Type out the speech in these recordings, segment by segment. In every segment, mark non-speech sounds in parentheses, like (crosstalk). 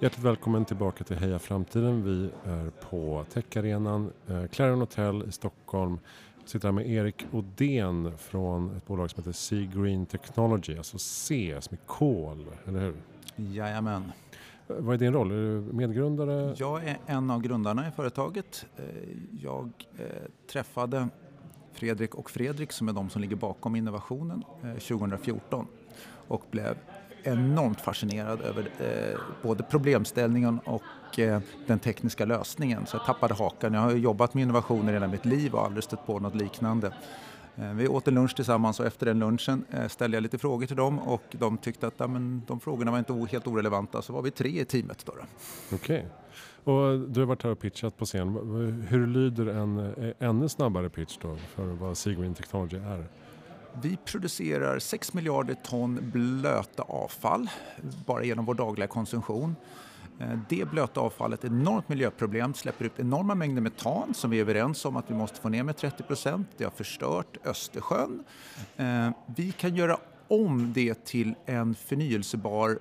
Hjärtligt välkommen tillbaka till Heja Framtiden. Vi är på Techarenan, eh, Clarion Hotel i Stockholm. Jag sitter här med Erik Odén från ett bolag som heter Sea Green Technology, alltså C som är kol, eller hur? Jajamän. Vad är din roll? Är du medgrundare? Jag är en av grundarna i företaget. Eh, jag eh, träffade Fredrik och Fredrik som är de som ligger bakom innovationen 2014 eh, och blev enormt fascinerad över eh, både problemställningen och eh, den tekniska lösningen. Så jag tappade hakan. Jag har jobbat med innovationer hela mitt liv och aldrig stött på något liknande. Eh, vi åt en lunch tillsammans och efter den lunchen eh, ställde jag lite frågor till dem och de tyckte att ja, men, de frågorna var inte helt orelevanta så var vi tre i teamet. Då, då. Okej. Okay. Och du har varit här och pitchat på scen. Hur lyder en eh, ännu snabbare pitch då för vad Seagreen Technology är? Vi producerar 6 miljarder ton blöta avfall bara genom vår dagliga konsumtion. Eh, det blöta avfallet är ett enormt miljöproblem, släpper ut enorma mängder metan som vi är överens om att vi måste få ner med 30 procent. Det har förstört Östersjön. Eh, vi kan göra om det till en förnyelsebar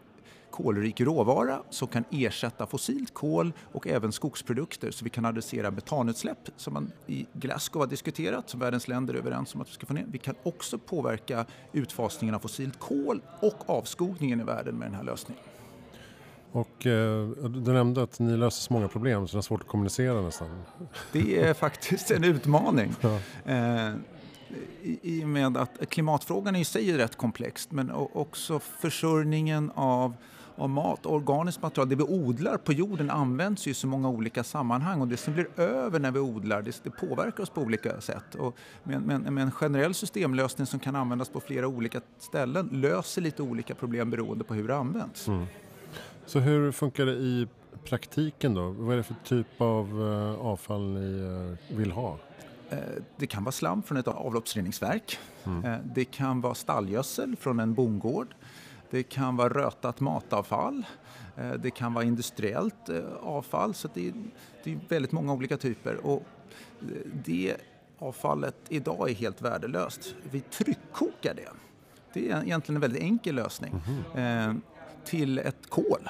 kolrik råvara som kan ersätta fossilt kol och även skogsprodukter så vi kan adressera metanutsläpp som man i Glasgow har diskuterat, som världens länder är överens om att vi ska få ner. Vi kan också påverka utfasningen av fossilt kol och avskogningen i världen med den här lösningen. Och eh, du nämnde att ni löser så många problem så det är svårt att kommunicera nästan. Det är (laughs) faktiskt en utmaning. Ja. Eh, i, I och med att klimatfrågan i sig är rätt komplex men också försörjningen av av mat, organiskt material, det vi odlar på jorden används ju i så många olika sammanhang och det som blir över när vi odlar det, det påverkar oss på olika sätt. Och med, med, med, en generell systemlösning som kan användas på flera olika ställen löser lite olika problem beroende på hur det används. Mm. Så hur funkar det i praktiken då? Vad är det för typ av uh, avfall ni uh, vill ha? Eh, det kan vara slam från ett avloppsreningsverk. Mm. Det kan vara stallgödsel från en bondgård. Det kan vara rötat matavfall. Det kan vara industriellt avfall. Så det är, det är väldigt många olika typer. Och det avfallet idag är helt värdelöst. Vi tryckkokar det. Det är egentligen en väldigt enkel lösning. Mm till ett kol.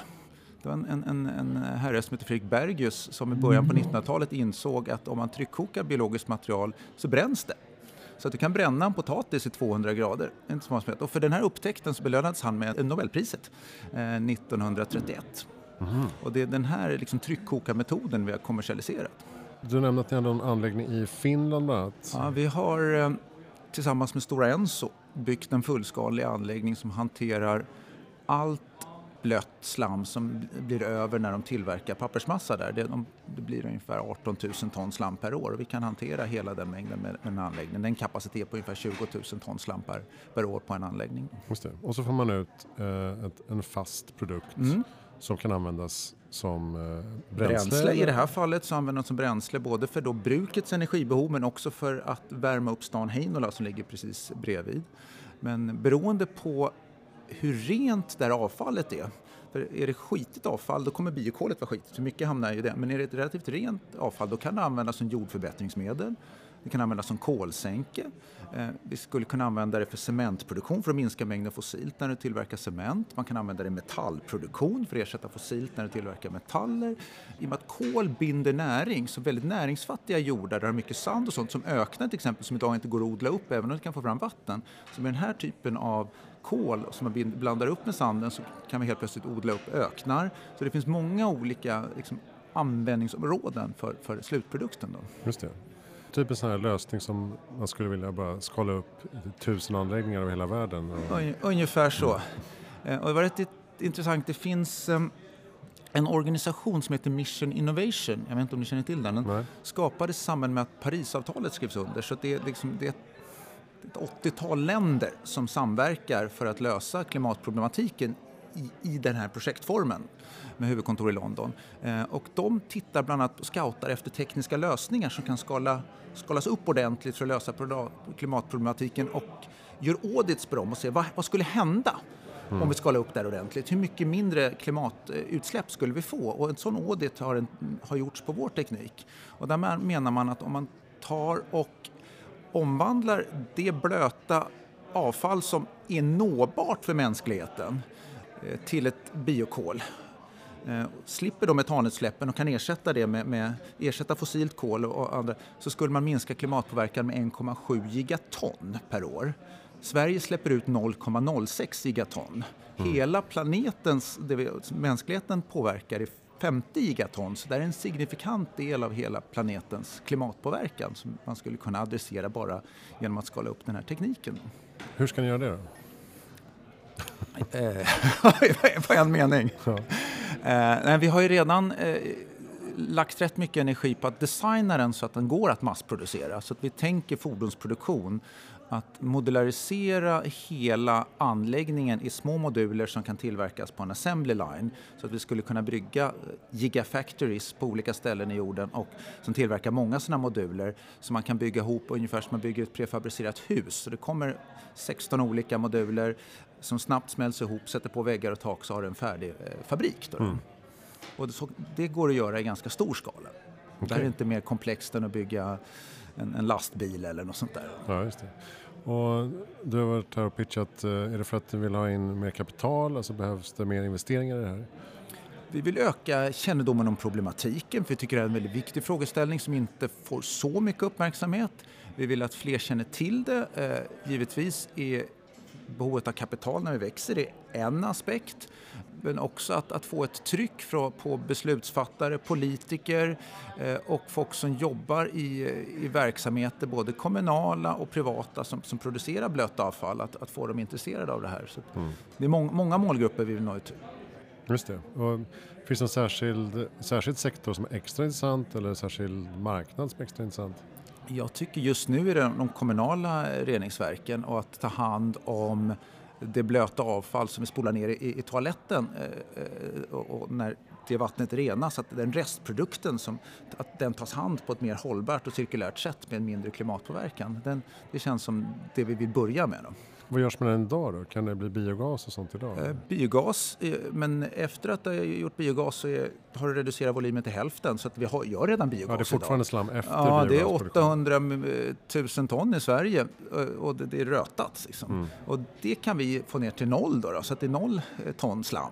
Det var en, en, en herre som heter Fredrik Bergius som i början på 1900-talet insåg att om man tryckkokar biologiskt material så bränns det. Så att du kan bränna en potatis i 200 grader. Och för den här upptäckten så belönades han med Nobelpriset eh, 1931. Mm. Och det är den här liksom, tryckkokarmetoden vi har kommersialiserat. Du nämnde att ni hade en anläggning i Finland bland annat. Ja, vi har eh, tillsammans med Stora Enso byggt en fullskalig anläggning som hanterar allt blött slam som blir över när de tillverkar pappersmassa där. Det, de, det blir ungefär 18 000 ton slam per år och vi kan hantera hela den mängden med, med en anläggning. Det är en kapacitet på ungefär 20 000 ton slam per, per år på en anläggning. Just det. Och så får man ut eh, ett, en fast produkt mm. som kan användas som eh, bränsle? bränsle I det här fallet så använder man som bränsle både för då brukets energibehov men också för att värma upp stan Heinola som ligger precis bredvid. Men beroende på hur rent det här avfallet är. För är det skitigt avfall då kommer biokolet vara skitigt, för mycket hamnar i det. Men är det ett relativt rent avfall då kan det användas som jordförbättringsmedel. Det kan användas som kolsänke. Eh, vi skulle kunna använda det för cementproduktion för att minska mängden fossilt när du tillverkar cement. Man kan använda det i metallproduktion för att ersätta fossilt när du tillverkar metaller. I och med att kol binder näring, så väldigt näringsfattiga jordar där det är mycket sand och sånt som öknar till exempel som idag inte går att odla upp även om du kan få fram vatten. Så med den här typen av kol som man blandar upp med sanden så kan vi helt plötsligt odla upp öknar. Så det finns många olika liksom, användningsområden för, för slutprodukten. Då. Just det. Typ en sån här lösning som man skulle vilja bara skala upp tusen anläggningar över hela världen. Och... Ungefär så. Mm. Och det var rätt intressant. Det finns um, en organisation som heter Mission Innovation, jag vet inte om ni känner till den, den skapades i samband med att Parisavtalet skrevs under. Så det är, liksom, det är ett 80-tal länder som samverkar för att lösa klimatproblematiken i, i den här projektformen med huvudkontor i London. Eh, och de tittar bland annat och scoutar efter tekniska lösningar som kan skala, skalas upp ordentligt för att lösa klimatproblematiken och gör audits på dem och ser vad, vad skulle hända Mm. om vi skalar upp det här ordentligt. Hur mycket mindre klimatutsläpp skulle vi få? Och en sån audit har, en, har gjorts på vår teknik. Och där menar man att om man tar och omvandlar det blöta avfall som är nåbart för mänskligheten eh, till ett biokol eh, slipper då metanutsläppen och kan ersätta det med, med ersätta fossilt kol och andra så skulle man minska klimatpåverkan med 1,7 gigaton per år. Sverige släpper ut 0,06 gigaton. Mm. Hela planetens, det vi, mänskligheten påverkar är 50 gigaton, så det är en signifikant del av hela planetens klimatpåverkan som man skulle kunna adressera bara genom att skala upp den här tekniken. Hur ska ni göra det då? (laughs) På en mening. Ja. Eh, vi har ju redan eh, lagt rätt mycket energi på att designa den så att den går att massproducera. Så att vi tänker fordonsproduktion att modularisera hela anläggningen i små moduler som kan tillverkas på en assembly line så att vi skulle kunna brygga eh, gigafactories på olika ställen i jorden och som tillverkar många sådana moduler som man kan bygga ihop ungefär som man bygger ett prefabricerat hus. Så det kommer 16 olika moduler som snabbt smälts ihop, sätter på väggar och tak så har du en färdig eh, fabrik. Mm. Och det, så, det, går att göra i ganska stor skala. Okay. Det här är inte mer komplext än att bygga en, en, lastbil eller något sånt där. Ja, just det. Och du har varit här och pitchat, eh, är det för att du vill ha in mer kapital, alltså behövs det mer investeringar i det här? Vi vill öka kännedomen om problematiken, för vi tycker det är en väldigt viktig frågeställning som inte får så mycket uppmärksamhet. Vi vill att fler känner till det. Eh, givetvis är behovet av kapital när vi växer är en aspekt. Men också att, att få ett tryck från, på beslutsfattare, politiker eh, och folk som jobbar i, i verksamheter, både kommunala och privata, som, som producerar blött avfall, att, att få dem intresserade av det här. Så mm. Det är må, många målgrupper vi vill nå ut. Just det. Och finns det en särskild, särskild sektor som är extra intressant eller särskild marknad som är extra intressant? Jag tycker just nu är det de kommunala reningsverken och att ta hand om det blöta avfall som vi spolar ner i, i toaletten eh, eh, och, och när det vattnet renas, att den restprodukten som, att den tas hand på ett mer hållbart och cirkulärt sätt med en mindre klimatpåverkan. Den, det känns som det vi vill börja med. Då. Vad görs med den idag då? Kan det bli biogas och sånt idag? Eh, biogas, eh, men efter att det gjort biogas så är, har det reducerat volymen till hälften så att vi har, gör redan biogas Ja, det är fortfarande idag. slam efter Ja, det är 800 000 ton i Sverige eh, och det, det är rötat. Liksom. Mm. Och det kan vi få ner till noll då, då så att det är noll ton slam.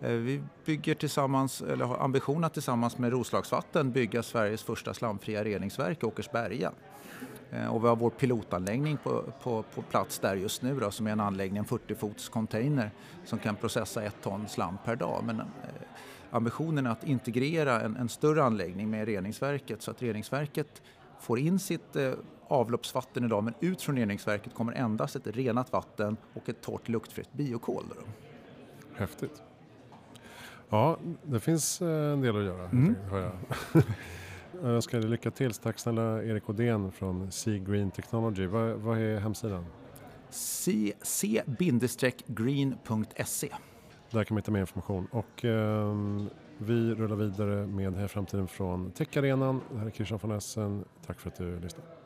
Eh, vi bygger tillsammans, eller har ambition att tillsammans med Roslagsvatten bygga Sveriges första slamfria reningsverk i Åkersberga. Eh, och vi har vår pilotanläggning på, på, på plats där just nu då, som är en anläggning, en 40 fots container som kan processa ett ton slam per dag. Men eh, ambitionen är att integrera en, en, större anläggning med reningsverket så att reningsverket får in sitt eh, avloppsvatten idag men ut från reningsverket kommer endast ett renat vatten och ett torrt luktfritt biokol. Då. Häftigt. Ja, det finns eh, en del att göra, mm. hör jag. Jag (laughs) önskar dig lycka till. Tack snälla Erik Odén från Sea Green Technology. Vad, vad är hemsidan? c-green.se Där kan man hitta mer information. Och, eh, vi rullar vidare med Här framtiden från Techarenan. Det här är Christian von Essen. Tack för att du lyssnade.